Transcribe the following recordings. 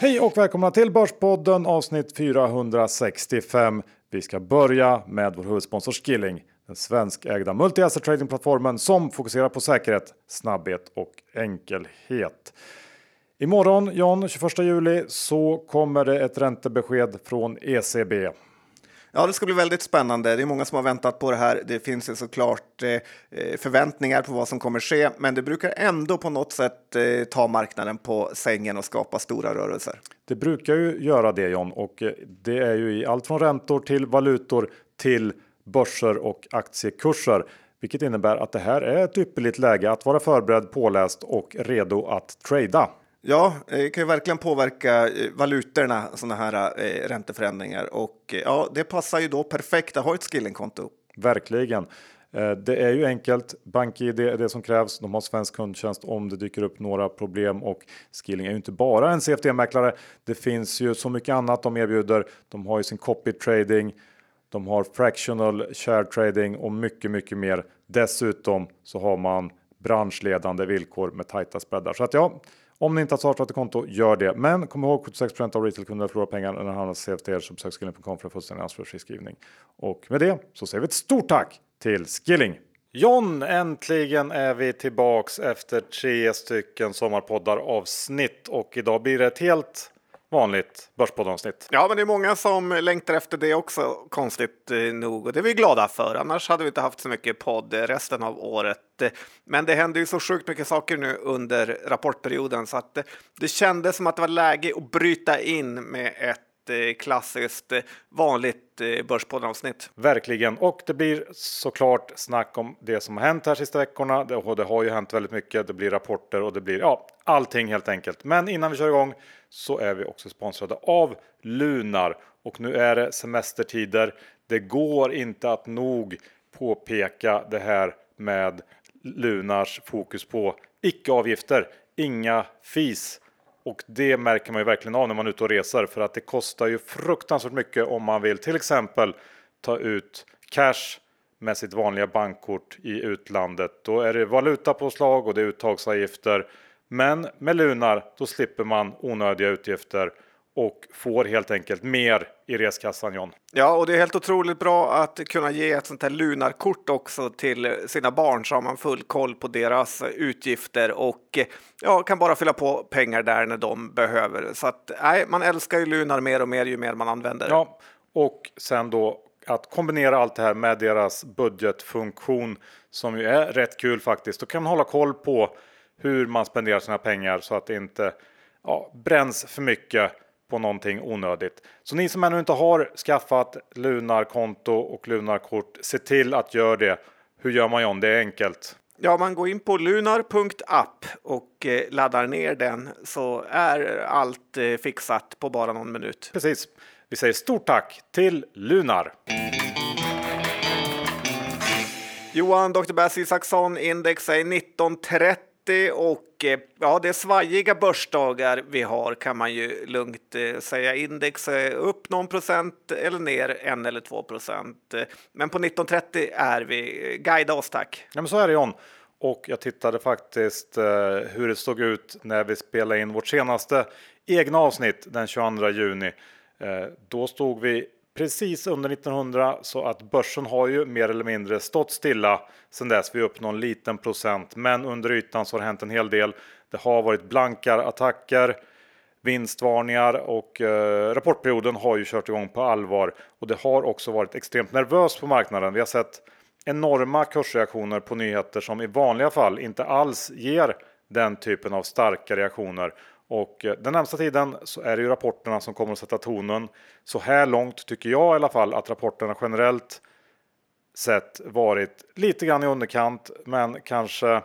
Hej och välkomna till Börspodden avsnitt 465. Vi ska börja med vår huvudsponsor Skilling, den svenskägda multi-asset tradingplattformen som fokuserar på säkerhet, snabbhet och enkelhet. Imorgon, John, 21 juli, så kommer det ett räntebesked från ECB. Ja, det ska bli väldigt spännande. Det är många som har väntat på det här. Det finns ju såklart eh, eh, förväntningar på vad som kommer ske, men det brukar ändå på något sätt eh, ta marknaden på sängen och skapa stora rörelser. Det brukar ju göra det John och det är ju i allt från räntor till valutor till börser och aktiekurser. Vilket innebär att det här är ett ypperligt läge att vara förberedd, påläst och redo att trada. Ja, eh, det kan ju verkligen påverka eh, valutorna, sådana här eh, ränteförändringar. Och eh, ja, det passar ju då perfekt att ha ett skillingkonto. Verkligen. Det är ju enkelt. BankID är det som krävs. De har svensk kundtjänst om det dyker upp några problem och Skilling är ju inte bara en CFD-mäklare. Det finns ju så mycket annat de erbjuder. De har ju sin copy trading. De har fractional share trading och mycket, mycket mer. Dessutom så har man branschledande villkor med tajta spreadar. Så att ja, om ni inte har startat ett konto, gör det. Men kom ihåg 76 % av retailkunderna förlorar pengar när de handlar CFD så besök skilling.com för fullständig ansvarsfri skrivning. Och med det så säger vi ett stort tack till Skilling! John, äntligen är vi tillbaks efter tre stycken sommarpoddar avsnitt och idag blir det ett helt vanligt Börspoddavsnitt. Ja, men det är många som längtar efter det också, konstigt eh, nog. Och det är vi glada för. Annars hade vi inte haft så mycket podd eh, resten av året. Men det händer ju så sjukt mycket saker nu under rapportperioden så att eh, det kändes som att det var läge att bryta in med ett klassiskt eh, vanligt eh, Börspodden-avsnitt. Verkligen, och det blir såklart snack om det som har hänt här sista veckorna. Det, och det har ju hänt väldigt mycket. Det blir rapporter och det blir ja, allting helt enkelt. Men innan vi kör igång så är vi också sponsrade av Lunar och nu är det semestertider. Det går inte att nog påpeka det här med Lunars fokus på icke-avgifter, inga fis. Och det märker man ju verkligen av när man är ute och reser för att det kostar ju fruktansvärt mycket om man vill till exempel ta ut cash med sitt vanliga bankkort i utlandet. Då är det valutapåslag och det är uttagsavgifter. Men med Lunar då slipper man onödiga utgifter och får helt enkelt mer i reskassan John. Ja, och det är helt otroligt bra att kunna ge ett sånt här Lunar-kort också till sina barn så har man full koll på deras utgifter och ja, kan bara fylla på pengar där när de behöver. Så att nej, man älskar ju Lunar mer och mer ju mer man använder. Ja, och sen då att kombinera allt det här med deras budgetfunktion som ju är rätt kul faktiskt. Då kan man hålla koll på hur man spenderar sina pengar så att det inte ja, bränns för mycket på någonting onödigt. Så ni som ännu inte har skaffat Lunar-konto och Lunar-kort, se till att göra det. Hur gör man John? Det är enkelt. Ja, man går in på lunar.app och eh, laddar ner den så är allt eh, fixat på bara någon minut. Precis. Vi säger stort tack till Lunar. Johan, Dr. Bass Isaksson, index är 1930 och eh, ja, det är svajiga börsdagar vi har kan man ju lugnt eh, säga. Index är upp någon procent eller ner en eller två procent. Men på 1930 är vi. Guida oss tack. Ja, men så är det John. Och jag tittade faktiskt hur det såg ut när vi spelade in vårt senaste egna avsnitt den 22 juni. Då stod vi precis under 1900 så att börsen har ju mer eller mindre stått stilla sedan dess. Vi är upp någon liten procent, men under ytan så har det hänt en hel del. Det har varit blankar attacker, vinstvarningar och eh, rapportperioden har ju kört igång på allvar och det har också varit extremt nervöst på marknaden. Vi har sett enorma kursreaktioner på nyheter som i vanliga fall inte alls ger den typen av starka reaktioner och eh, den närmsta tiden så är det ju rapporterna som kommer att sätta tonen. Så här långt tycker jag i alla fall att rapporterna generellt sett varit lite grann i underkant, men kanske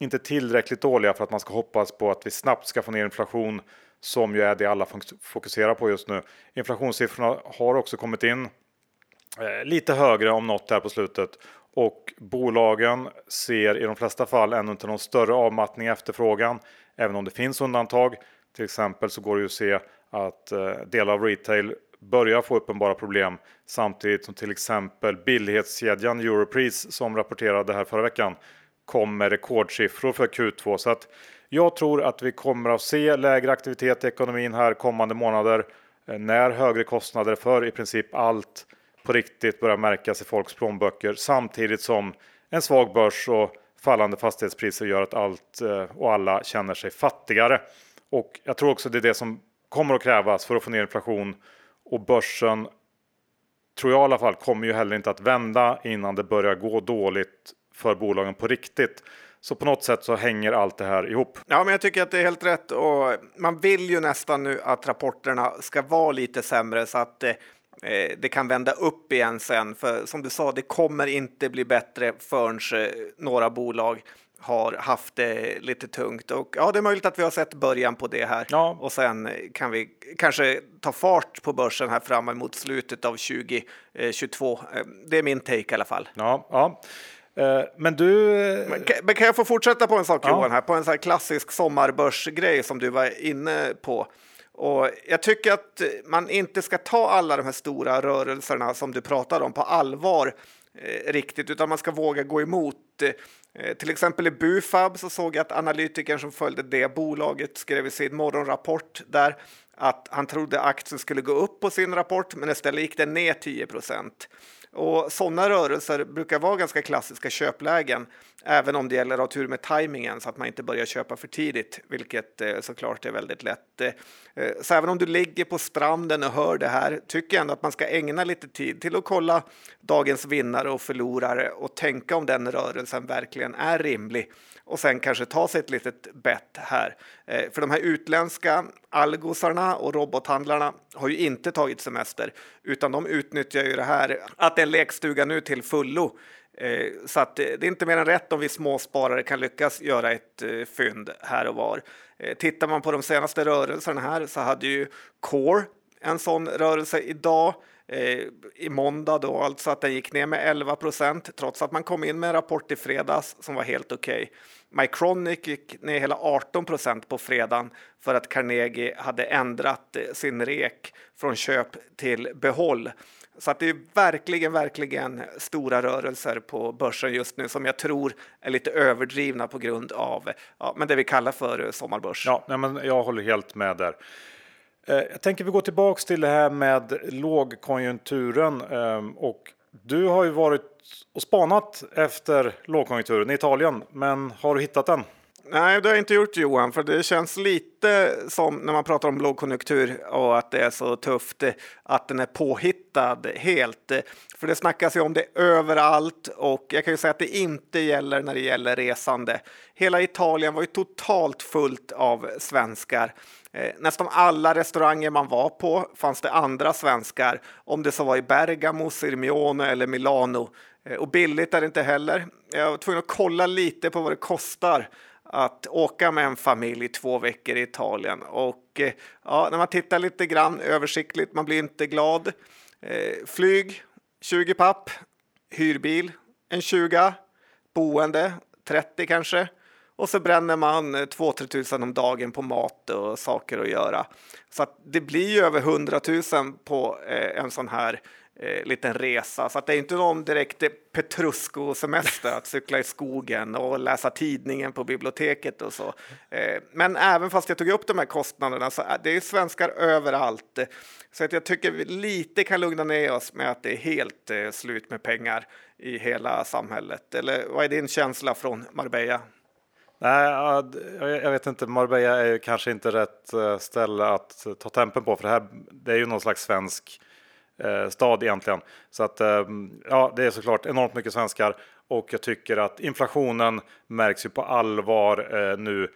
inte tillräckligt dåliga för att man ska hoppas på att vi snabbt ska få ner inflation som ju är det alla fokuserar på just nu. Inflationssiffrorna har också kommit in eh, lite högre om något här på slutet och bolagen ser i de flesta fall ännu inte någon större avmattning i efterfrågan. Även om det finns undantag. Till exempel så går det ju att se att eh, delar av retail börjar få uppenbara problem samtidigt som till exempel billighetskedjan Europris som rapporterade här förra veckan kom med rekordsiffror för Q2. Så att Jag tror att vi kommer att se lägre aktivitet i ekonomin här kommande månader eh, när högre kostnader för i princip allt på riktigt börjar märkas i folks plånböcker samtidigt som en svag börs och fallande fastighetspriser gör att allt eh, och alla känner sig fattigare. Och jag tror också det är det som kommer att krävas för att få ner inflation och börsen tror jag i alla fall kommer ju heller inte att vända innan det börjar gå dåligt för bolagen på riktigt. Så på något sätt så hänger allt det här ihop. Ja, men jag tycker att det är helt rätt och man vill ju nästan nu att rapporterna ska vara lite sämre så att eh, det kan vända upp igen sen. För som du sa, det kommer inte bli bättre förrän eh, några bolag har haft det lite tungt och ja, det är möjligt att vi har sett början på det här ja. och sen kan vi kanske ta fart på börsen här fram emot slutet av 2022. Eh, det är min take i alla fall. Ja, ja. Eh, men du... Men kan, men kan jag få fortsätta på en sak ja. Johan här, på en här klassisk sommarbörsgrej som du var inne på. Och jag tycker att man inte ska ta alla de här stora rörelserna som du pratar om på allvar eh, riktigt, utan man ska våga gå emot. Eh, till exempel i Bufab så såg jag att analytikern som följde det bolaget skrev i sin morgonrapport där att han trodde aktien skulle gå upp på sin rapport, men istället gick den ner 10 procent. Och sådana rörelser brukar vara ganska klassiska köplägen, även om det gäller att ha tur med tajmingen så att man inte börjar köpa för tidigt, vilket eh, såklart är väldigt lätt. Eh, eh, så även om du ligger på stranden och hör det här tycker jag ändå att man ska ägna lite tid till att kolla dagens vinnare och förlorare och tänka om den rörelsen verkligen är rimlig och sen kanske ta sig ett litet bett här. För de här utländska algosarna och robothandlarna har ju inte tagit semester utan de utnyttjar ju det här att det är en lekstuga nu till fullo. Eh, så att eh, det är inte mer än rätt om vi småsparare kan lyckas göra ett eh, fynd här och var. Tittar man på de senaste rörelserna här så hade ju Core en sån rörelse idag i måndag då, alltså att den gick ner med 11 procent trots att man kom in med en rapport i fredags som var helt okej. Okay. Mycronic gick ner hela 18 procent på fredagen för att Carnegie hade ändrat sin rek från köp till behåll. Så att det är verkligen, verkligen stora rörelser på börsen just nu som jag tror är lite överdrivna på grund av ja, men det vi kallar för eh, sommarbörs. Ja, nej, men jag håller helt med där. Eh, jag tänker vi går tillbaks till det här med lågkonjunkturen eh, och du har ju varit och spanat efter lågkonjunkturen i Italien, men har du hittat den? Nej, det har jag inte gjort Johan, för det känns lite som när man pratar om lågkonjunktur och att det är så tufft att den är påhittad helt. För det snackas ju om det överallt och jag kan ju säga att det inte gäller när det gäller resande. Hela Italien var ju totalt fullt av svenskar. Eh, nästan alla restauranger man var på fanns det andra svenskar, om det så var i Bergamo, Sirmione eller Milano. Eh, och billigt är det inte heller. Jag var tvungen att kolla lite på vad det kostar att åka med en familj i två veckor i Italien. Och eh, ja, när man tittar lite grann översiktligt, man blir inte glad. Eh, flyg 20 papp, hyrbil en 20, boende 30 kanske. Och så bränner man eh, 2-3 tusen om dagen på mat och saker att göra. Så att det blir ju över 100 000 på eh, en sån här eh, liten resa. Så att det är inte någon direkt Petrusco-semester att cykla i skogen och läsa tidningen på biblioteket och så. Eh, men även fast jag tog upp de här kostnaderna så är det är svenskar överallt. Så att jag tycker vi lite kan lugna ner oss med att det är helt eh, slut med pengar i hela samhället. Eller vad är din känsla från Marbella? Nej, jag vet inte. Marbella är ju kanske inte rätt eh, ställe att ta tempen på, för det här det är ju någon slags svensk eh, stad egentligen. Så att ehm, ja, det är såklart enormt mycket svenskar och jag tycker att inflationen märks ju på allvar eh, nu.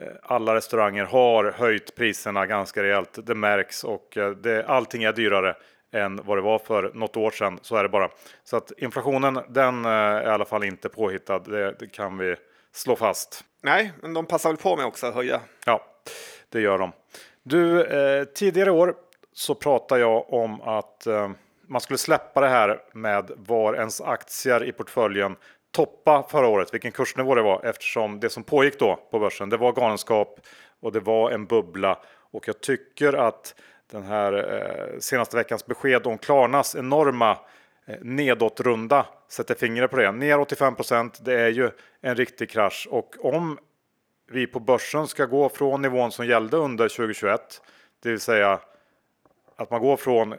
Eh, alla restauranger har höjt priserna ganska rejält. Det märks och det, allting är dyrare än vad det var för något år sedan. Så är det bara. Så att inflationen, den är i alla fall inte påhittad. Det, det kan vi slå fast. Nej, men de passar väl på med också att höja. Ja, det gör de. Du, eh, tidigare år så pratade jag om att eh, man skulle släppa det här med var ens aktier i portföljen toppa förra året, vilken kursnivå det var eftersom det som pågick då på börsen, det var galenskap och det var en bubbla och jag tycker att den här eh, senaste veckans besked om Klarnas enorma eh, nedåtrunda sätter fingret på det. Ner 85% det är ju en riktig krasch och om vi på börsen ska gå från nivån som gällde under 2021, det vill säga att man går från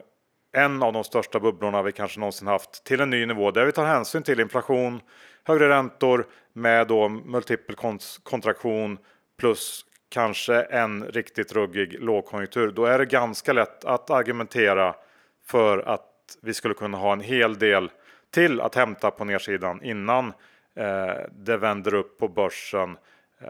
en av de största bubblorna vi kanske någonsin haft till en ny nivå där vi tar hänsyn till inflation, högre räntor med då multipel kontraktion plus kanske en riktigt ruggig lågkonjunktur. Då är det ganska lätt att argumentera för att vi skulle kunna ha en hel del till att hämta på nedsidan innan eh, det vänder upp på börsen. Eh,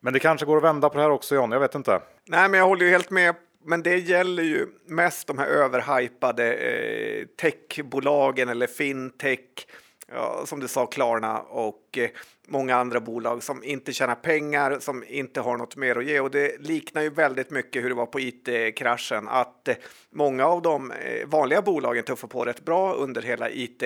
men det kanske går att vända på det här också John, jag vet inte. Nej, men jag håller ju helt med men det gäller ju mest de här överhypade eh, techbolagen eller fintech, ja, som du sa Klarna och eh, många andra bolag som inte tjänar pengar, som inte har något mer att ge. Och det liknar ju väldigt mycket hur det var på it-kraschen, att eh, många av de eh, vanliga bolagen tuffar på rätt bra under hela it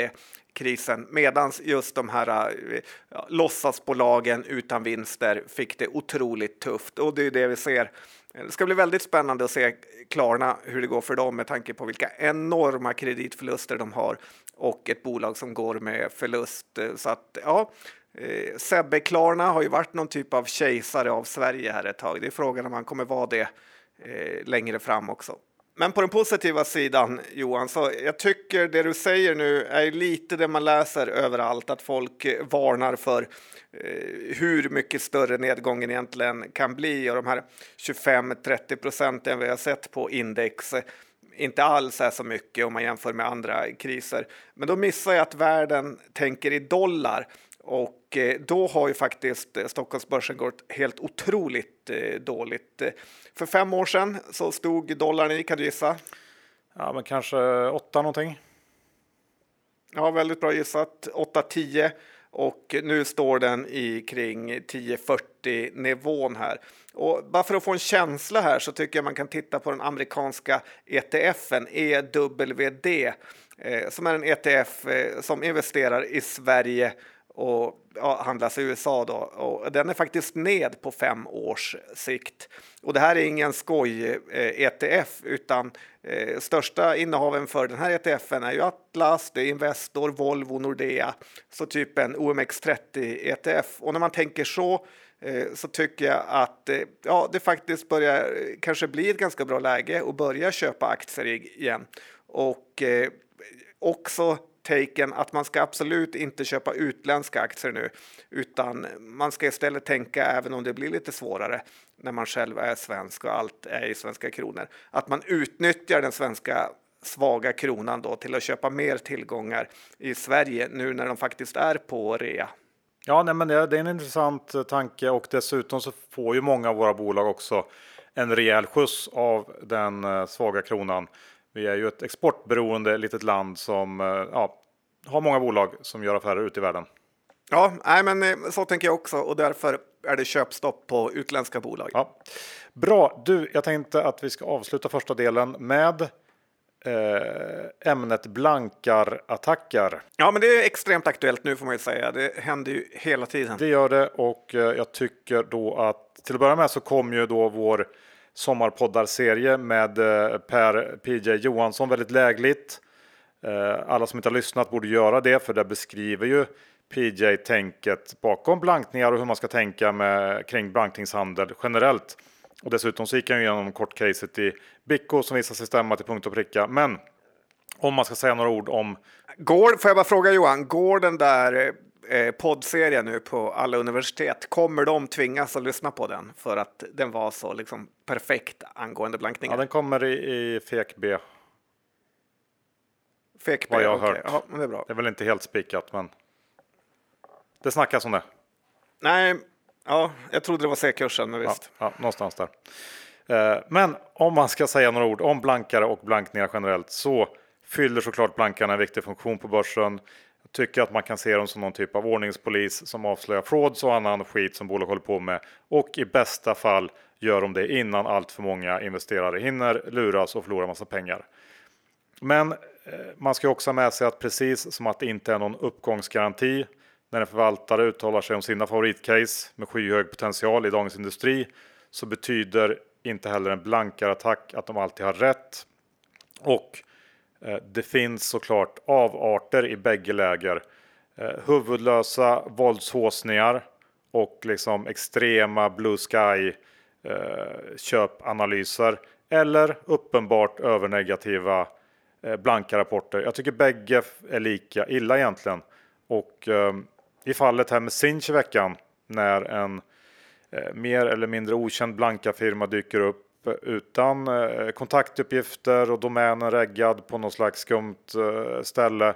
krisen medan just de här eh, ja, låtsasbolagen utan vinster fick det otroligt tufft och det är det vi ser Eh, det ska bli väldigt spännande att se Klarna hur det går för dem med tanke på vilka enorma kreditförluster de har och ett bolag som går med förlust. Eh, så att ja, eh, Sebbe Klarna har ju varit någon typ av kejsare av Sverige här ett tag. Det är frågan om han kommer vara det eh, längre fram också. Men på den positiva sidan Johan, så jag tycker det du säger nu är lite det man läser överallt, att folk varnar för eh, hur mycket större nedgången egentligen kan bli och de här 25-30 procenten vi har sett på index eh, inte alls är så mycket om man jämför med andra kriser. Men då missar jag att världen tänker i dollar och eh, då har ju faktiskt eh, Stockholmsbörsen gått helt otroligt eh, dåligt. För fem år sedan så stod dollarn i, kan du gissa? Ja, men kanske åtta någonting. Ja, väldigt bra gissat. 8-10 och nu står den i kring 10-40 nivån här. Och bara för att få en känsla här så tycker jag man kan titta på den amerikanska ETFen EWD eh, som är en ETF eh, som investerar i Sverige och ja, handlas i USA då. Och den är faktiskt ned på fem års sikt. Och det här är ingen skoj-ETF eh, utan eh, största innehaven för den här ETFen är ju Atlas, det är Investor, Volvo, Nordea, så typ en OMX30 ETF. Och när man tänker så eh, så tycker jag att eh, ja, det faktiskt börjar eh, kanske bli ett ganska bra läge att börja köpa aktier igen. Och eh, också taken att man ska absolut inte köpa utländska aktier nu, utan man ska istället tänka, även om det blir lite svårare när man själv är svensk och allt är i svenska kronor, att man utnyttjar den svenska svaga kronan då till att köpa mer tillgångar i Sverige nu när de faktiskt är på rea. Ja, nej, men det, är en intressant eh, tanke och dessutom så får ju många av våra bolag också en rejäl skjuts av den eh, svaga kronan. Vi är ju ett exportberoende litet land som eh, ja, har många bolag som gör affärer ute i världen. Ja, nej, men eh, så tänker jag också och därför är det köpstopp på utländska bolag. Ja. Bra, du, jag tänkte att vi ska avsluta första delen med eh, ämnet blankarattacker. Ja, men det är extremt aktuellt nu får man ju säga. Det händer ju hela tiden. Det gör det och eh, jag tycker då att till att börja med så kom ju då vår sommarpoddarserie med eh, Per PJ Johansson väldigt lägligt. Eh, alla som inte har lyssnat borde göra det för det beskriver ju PJ tänket bakom blankningar och hur man ska tänka med, kring blankningshandel generellt. Och dessutom så gick han igenom kortcaset i Bicko som visar sig stämma till punkt och pricka. Men om man ska säga några ord om. Går, får jag bara fråga Johan, går den där eh, eh, poddserien nu på alla universitet, kommer de tvingas att lyssna på den för att den var så liksom perfekt angående blankningar? Ja, den kommer i, i FEK B. FEK B, vad jag har okay. hört. Ja, men det, är bra. det är väl inte helt spikat, men det snackas om det. Nej, ja, jag trodde det var C-kursen, men visst. Ja, ja, någonstans där. Eh, men om man ska säga några ord om blankare och blankningar generellt så fyller såklart blankarna en viktig funktion på börsen. Tycker att man kan se dem som någon typ av ordningspolis som avslöjar frauds och annan skit som bolag håller på med. Och i bästa fall gör de det innan allt för många investerare hinner luras och förlora massa pengar. Men eh, man ska också ha med sig att precis som att det inte är någon uppgångsgaranti när en förvaltare uttalar sig om sina favoritcase med skyhög potential i dagens industri så betyder inte heller en blankare attack att de alltid har rätt. Och Eh, det finns såklart avarter i bägge läger. Eh, huvudlösa våldshåsningar och liksom extrema blue sky eh, köpanalyser eller uppenbart övernegativa blanka rapporter. Jag tycker bägge är lika illa egentligen. Och eh, i fallet här med Sinch i veckan när en eh, mer eller mindre okänd blanka firma dyker upp utan eh, kontaktuppgifter och domänen reggad på något slags skumt eh, ställe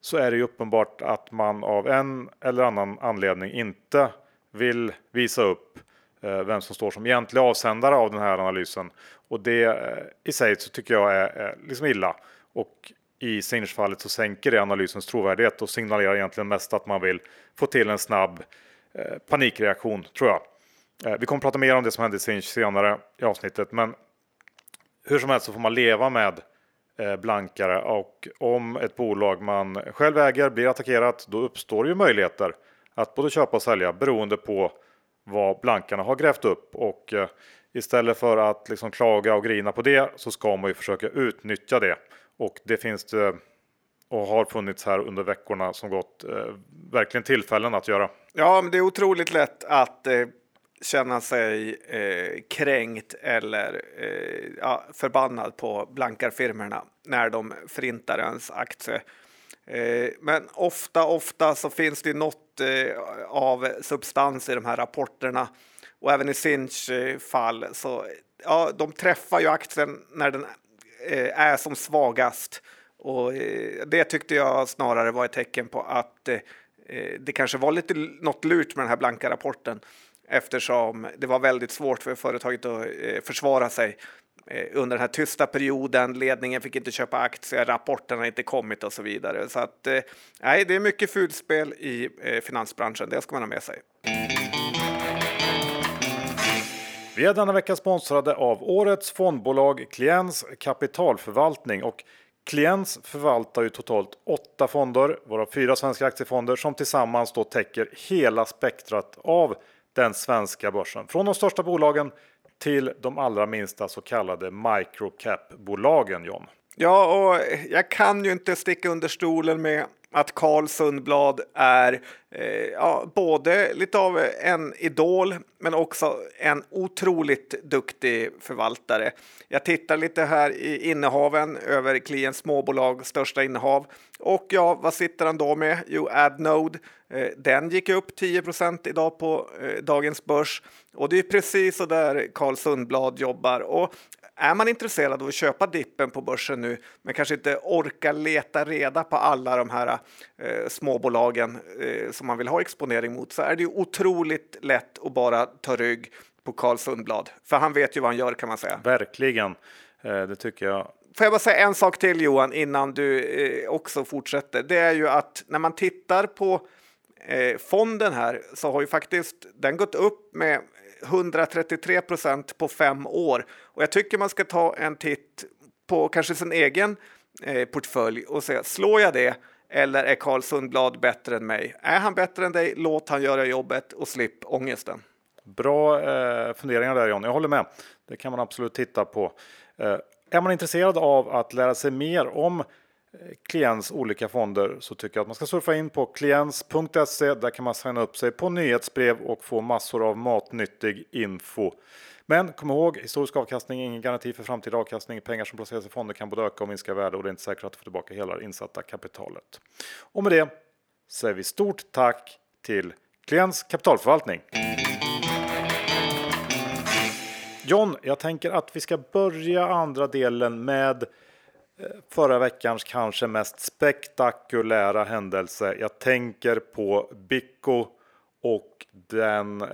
så är det ju uppenbart att man av en eller annan anledning inte vill visa upp eh, vem som står som egentlig avsändare av den här analysen. Och det eh, i sig så tycker jag är, är liksom illa. Och i Sinch-fallet så sänker det analysens trovärdighet och signalerar egentligen mest att man vill få till en snabb eh, panikreaktion, tror jag. Eh, vi kommer att prata mer om det som hände i Sinch senare i avsnittet, men hur som helst så får man leva med eh, blankare. Och om ett bolag man själv äger blir attackerat, då uppstår ju möjligheter att både köpa och sälja beroende på vad blankarna har grävt upp. Och eh, istället för att liksom klaga och grina på det så ska man ju försöka utnyttja det. Och det finns det och har funnits här under veckorna som gått eh, verkligen tillfällen att göra. Ja, men det är otroligt lätt att eh, känna sig eh, kränkt eller eh, ja, förbannad på blankarfirmorna när de förintar ens aktie. Eh, men ofta, ofta så finns det något eh, av substans i de här rapporterna. Och även i Sinch eh, fall så ja, de träffar ju aktien när den eh, är som svagast. Och eh, det tyckte jag snarare var ett tecken på att eh, det kanske var lite något lurt med den här blanka rapporten eftersom det var väldigt svårt för företaget att eh, försvara sig eh, under den här tysta perioden. Ledningen fick inte köpa aktier, rapporterna inte kommit och så vidare. Så att eh, nej, det är mycket fulspel i finansbranschen. Det ska man ha med sig. Vi är denna vecka sponsrade av årets fondbolag Kliens kapitalförvaltning och Kliens förvaltar ju totalt åtta fonder, varav fyra svenska aktiefonder som tillsammans då täcker hela spektrat av den svenska börsen. Från de största bolagen till de allra minsta så kallade microcap-bolagen, John. Ja, och jag kan ju inte sticka under stolen med att Carl Sundblad är eh, ja, både lite av en idol men också en otroligt duktig förvaltare. Jag tittar lite här i innehaven över Klients småbolag största innehav och ja, vad sitter han då med? Jo, Adnode. Eh, den gick upp 10% idag på eh, dagens börs och det är precis så där Carl Sundblad jobbar och är man intresserad av att köpa dippen på börsen nu men kanske inte orkar leta reda på alla de här eh, småbolagen eh, som man vill ha exponering mot så är det ju otroligt lätt att bara ta rygg på Carl Sundblad. För han vet ju vad han gör kan man säga. Verkligen, eh, det tycker jag. Får jag bara säga en sak till Johan innan du eh, också fortsätter. Det är ju att när man tittar på eh, fonden här så har ju faktiskt den gått upp med 133 procent på fem år. Och jag tycker man ska ta en titt på kanske sin egen eh, portfölj och se, slår jag det eller är Carl Sundblad bättre än mig? Är han bättre än dig, låt han göra jobbet och slipp ångesten. Bra eh, funderingar där John, jag håller med. Det kan man absolut titta på. Eh, är man intresserad av att lära sig mer om eh, Klients olika fonder så tycker jag att man ska surfa in på kliens.se. Där kan man signa upp sig på nyhetsbrev och få massor av matnyttig info. Men kom ihåg, historisk avkastning är ingen garanti för framtida avkastning. Pengar som placeras i fonder kan både öka och minska värde och det är inte säkert att du får tillbaka hela det insatta kapitalet. Och med det säger vi stort tack till Kliens kapitalförvaltning. John, jag tänker att vi ska börja andra delen med eh, förra veckans kanske mest spektakulära händelse. Jag tänker på Bicko och den eh,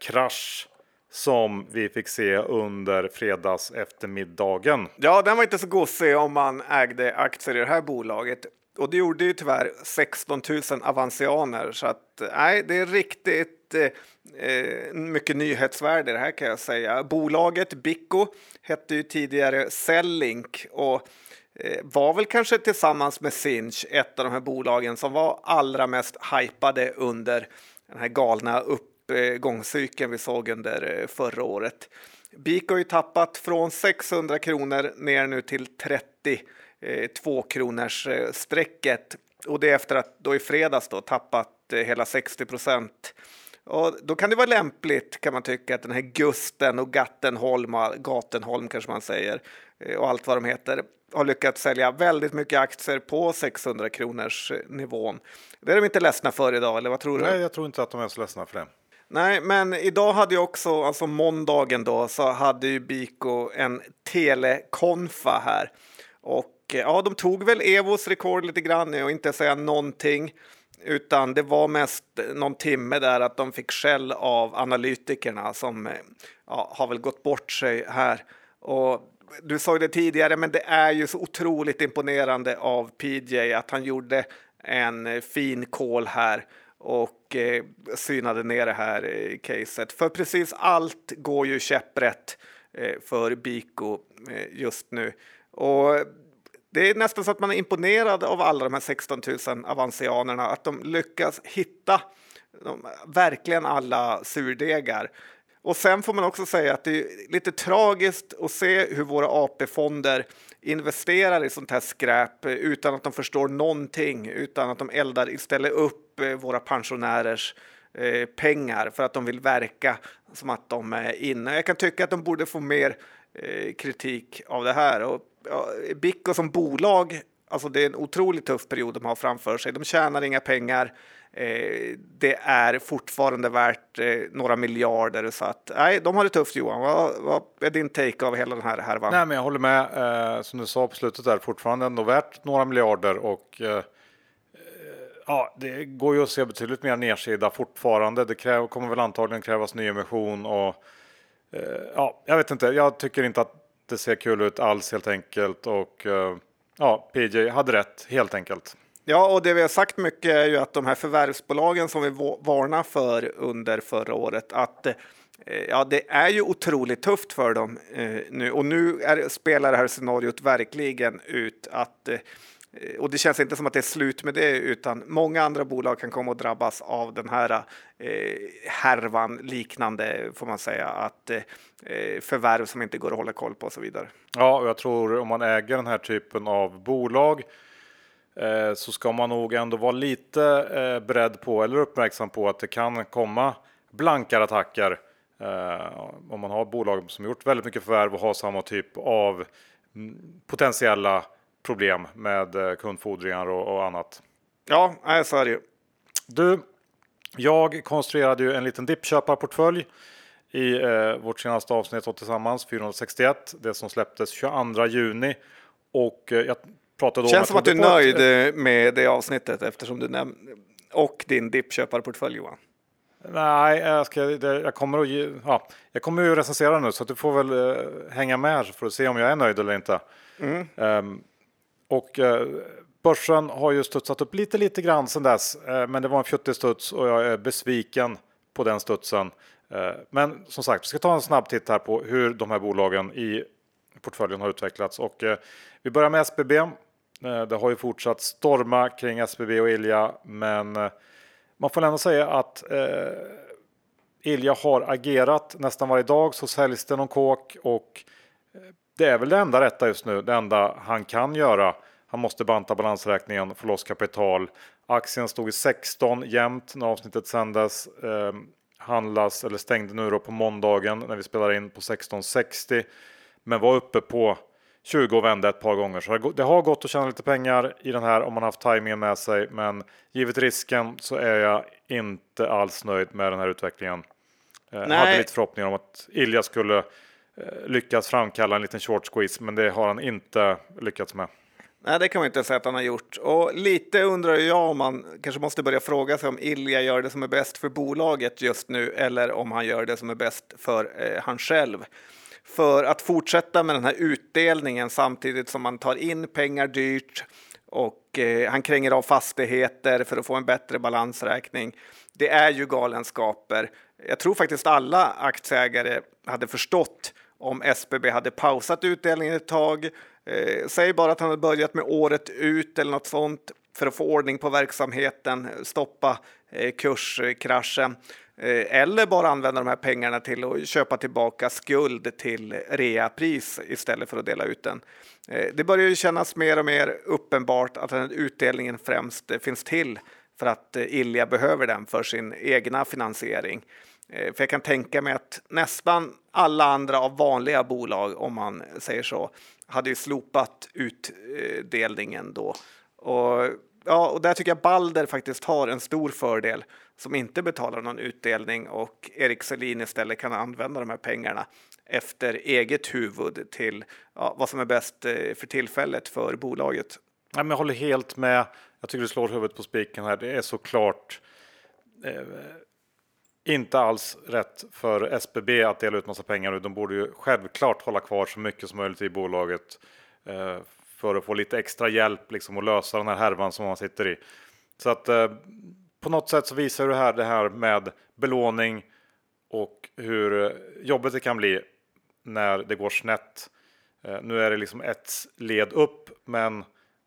krasch som vi fick se under fredags eftermiddagen. Ja, den var inte så gosig om man ägde aktier i det här bolaget. Och det gjorde ju tyvärr 16 000 avancianer så att eh, nej, det är riktigt Eh, eh, mycket nyhetsvärde det här kan jag säga. Bolaget Bicco hette ju tidigare Cellink och eh, var väl kanske tillsammans med Sinch ett av de här bolagen som var allra mest hypade under den här galna uppgångscykeln vi såg under eh, förra året. BIK har ju tappat från 600 kronor ner nu till 32 kronors strecket och det efter att då i fredags då tappat hela 60 procent och då kan det vara lämpligt kan man tycka att den här Gusten och Gattenholm, Gatenholm kanske man säger, eh, och allt vad de heter, har lyckats sälja väldigt mycket aktier på 600 kronors nivån. Det är de inte ledsna för idag, eller vad tror du? Nej, jag tror inte att de är så ledsna för det. Nej, men idag hade ju också, alltså måndagen då, så hade ju Biko en telekonfa här. Och ja, de tog väl Evos rekord lite grann och inte säga någonting. Utan det var mest någon timme där att de fick skäll av analytikerna som eh, ja, har väl gått bort sig här. Och du sa det tidigare, men det är ju så otroligt imponerande av PJ att han gjorde en eh, fin call här och eh, synade ner det här eh, caset. För precis allt går ju käpprätt eh, för Biko eh, just nu. Och det är nästan så att man är imponerad av alla de här 16 000 avansianerna, att de lyckas hitta de, verkligen alla surdegar. Och sen får man också säga att det är lite tragiskt att se hur våra AP-fonder investerar i sånt här skräp eh, utan att de förstår någonting, utan att de eldar istället upp eh, våra pensionärers eh, pengar för att de vill verka som att de är inne. Jag kan tycka att de borde få mer eh, kritik av det här. Och, Bicko som bolag, alltså det är en otroligt tuff period de har framför sig. De tjänar inga pengar. Eh, det är fortfarande värt eh, några miljarder. Så att, nej, de har det tufft Johan. Vad, vad är din take av hela den här härvan? Nej, men jag håller med. Eh, som du sa på slutet där, fortfarande ändå värt några miljarder och eh, eh ja, det går ju att se betydligt mer nedsida fortfarande. Det kräver, kommer väl antagligen krävas nyemission och eh, ja, jag vet inte. Jag tycker inte att det ser kul ut alls helt enkelt och eh, ja, PJ hade rätt helt enkelt. Ja, och det vi har sagt mycket är ju att de här förvärvsbolagen som vi varnade för under förra året, att eh, ja, det är ju otroligt tufft för dem eh, nu och nu är, spelar det här scenariot verkligen ut att eh, och det känns inte som att det är slut med det, utan många andra bolag kan komma att drabbas av den här eh, härvan liknande, får man säga, att eh, förvärv som inte går att hålla koll på och så vidare. Ja, och jag tror om man äger den här typen av bolag Eh, så ska man nog ändå vara lite eh, beredd på eller uppmärksam på att det kan komma blankare attacker eh, om man har bolag som gjort väldigt mycket förvärv och har samma typ av mm, potentiella problem med kundfordringar och, och annat. Ja, så är det ju. Du, jag konstruerade ju en liten dippköparportfölj i eh, vårt senaste avsnitt tillsammans, 461, det som släpptes 22 juni. Och eh, jag pratade om. Känns som att du är nöjd ett... med det avsnittet eftersom du nämnde och din dippköparportfölj Johan. Nej, jag, ska, jag, kommer att ge, ja, jag kommer ju recensera nu så att du får väl uh, hänga med så får du se om jag är nöjd eller inte. Mm. Um, och eh, börsen har ju studsat upp lite, lite grann sedan dess, eh, men det var en fjuttig studs och jag är besviken på den studsen. Eh, men som sagt, vi ska ta en snabb titt här på hur de här bolagen i portföljen har utvecklats och vi börjar med SBB. Det har ju fortsatt storma kring SBB och Ilja, men man får ändå säga att Ilja har agerat nästan varje dag så säljs det någon kåk och det är väl det enda rätta just nu. Det enda han kan göra. Han måste banta balansräkningen, få loss kapital. Aktien stod i 16 jämnt när avsnittet sändes. Eh, handlas eller stängde nu då på måndagen när vi spelar in på 16.60 men var uppe på 20 och vände ett par gånger. Så det har gått att tjäna lite pengar i den här om man haft tajmingen med sig. Men givet risken så är jag inte alls nöjd med den här utvecklingen. Jag eh, hade lite förhoppningar om att Ilja skulle Eh, lyckats framkalla en liten short squeeze, men det har han inte lyckats med. Nej, det kan man inte säga att han har gjort. Och lite undrar jag om man kanske måste börja fråga sig om Ilja gör det som är bäst för bolaget just nu eller om han gör det som är bäst för eh, han själv för att fortsätta med den här utdelningen samtidigt som man tar in pengar dyrt och eh, han kränger av fastigheter för att få en bättre balansräkning. Det är ju galenskaper. Jag tror faktiskt alla aktieägare hade förstått om SBB hade pausat utdelningen ett tag. Eh, säg bara att han hade börjat med året ut eller något sånt för att få ordning på verksamheten, stoppa eh, kurskraschen. Eh, eller bara använda de här pengarna till att köpa tillbaka skuld till reapris istället för att dela ut den. Eh, det börjar ju kännas mer och mer uppenbart att den här utdelningen främst eh, finns till för att eh, Ilja behöver den för sin egna finansiering. Eh, för jag kan tänka mig att nästan alla andra av vanliga bolag, om man säger så, hade ju slopat utdelningen då. Och, ja, och där tycker jag Balder faktiskt har en stor fördel som inte betalar någon utdelning och Erik Selin istället kan använda de här pengarna efter eget huvud till ja, vad som är bäst eh, för tillfället för bolaget. Ja, men jag håller helt med. Jag tycker du slår huvudet på spiken här. Det är såklart eh, inte alls rätt för SBB att dela ut massa pengar. nu. De borde ju självklart hålla kvar så mycket som möjligt i bolaget eh, för att få lite extra hjälp liksom, att lösa den här härvan som man sitter i. Så att eh, på något sätt så visar du här det här med belåning och hur eh, jobbigt det kan bli när det går snett. Eh, nu är det liksom ett led upp, men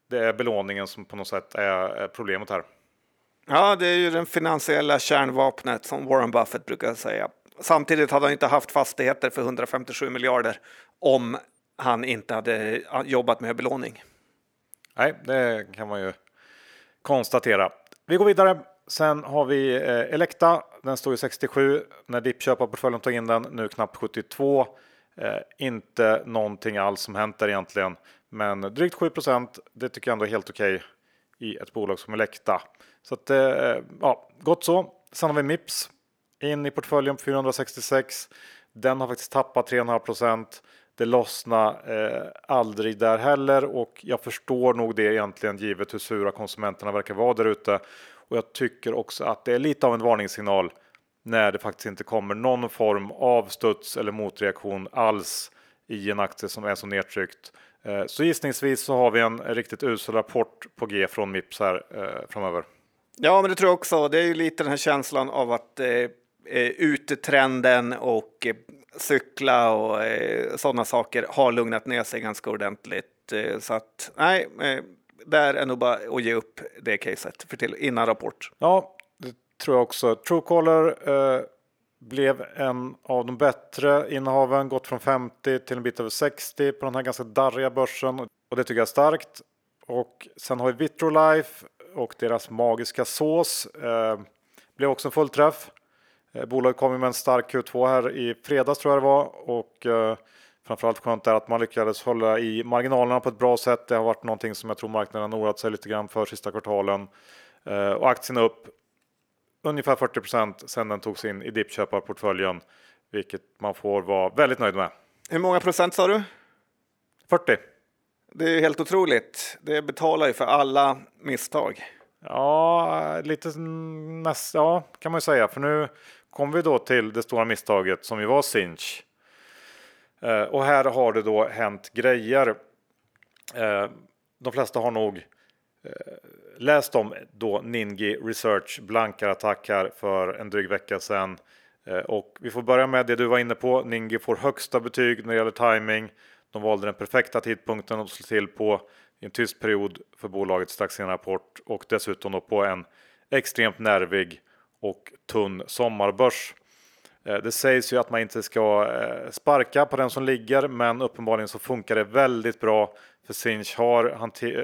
det är belåningen som på något sätt är problemet här. Ja, det är ju den finansiella kärnvapnet som Warren Buffett brukar säga. Samtidigt hade han inte haft fastigheter för 157 miljarder om han inte hade jobbat med belåning. Nej, det kan man ju konstatera. Vi går vidare. Sen har vi eh, Elekta. Den står i 67 när dippköparportföljen tog in den. Nu knappt 72. Eh, inte någonting alls som hänt där egentligen, men drygt 7% Det tycker jag ändå är helt okej okay i ett bolag som Elekta. Så att, eh, ja, gott så. Sen har vi Mips in i portföljen på 466. Den har faktiskt tappat 3,5% Det lossnade eh, aldrig där heller och jag förstår nog det egentligen givet hur sura konsumenterna verkar vara där ute. Och jag tycker också att det är lite av en varningssignal när det faktiskt inte kommer någon form av studs eller motreaktion alls i en aktie som är så nedtryckt. Eh, så gissningsvis så har vi en riktigt usel rapport på G från Mips här eh, framöver. Ja, men det tror jag också. Det är ju lite den här känslan av att eh, eh utetrenden och eh, cykla och eh, sådana saker har lugnat ner sig ganska ordentligt. Eh, så att nej, eh, där är nog bara att ge upp det caset för till, innan rapport. Ja, det tror jag också. Truecaller blev en av de bättre innehaven, gått från 50 till en bit över 60 på den här ganska darriga börsen och det tycker jag är starkt. Och sen har vi Vitrolife och deras magiska sås. Eh, blev också en fullträff. Eh, bolaget kom med en stark Q2 här i fredags tror jag det var och eh, framförallt skönt är att man lyckades hålla i marginalerna på ett bra sätt. Det har varit någonting som jag tror marknaden har oroat sig lite grann för sista kvartalen eh, och aktien upp ungefär 40% sedan den togs in i dippköparportföljen, vilket man får vara väldigt nöjd med. Hur många procent sa du? 40. Det är helt otroligt. Det betalar ju för alla misstag. Ja, lite näst, ja, kan man ju säga. För nu kommer vi då till det stora misstaget som ju var Sinch. Eh, och här har det då hänt grejer. Eh, de flesta har nog Eh, läst om då Ningi Research blankarattack här för en dryg vecka sedan. Eh, och vi får börja med det du var inne på. Ningi får högsta betyg när det gäller timing. De valde den perfekta tidpunkten att slå till på i en tyst period för bolaget strax innan rapport och dessutom då på en extremt nervig och tunn sommarbörs. Eh, det sägs ju att man inte ska sparka på den som ligger, men uppenbarligen så funkar det väldigt bra för Sinch har,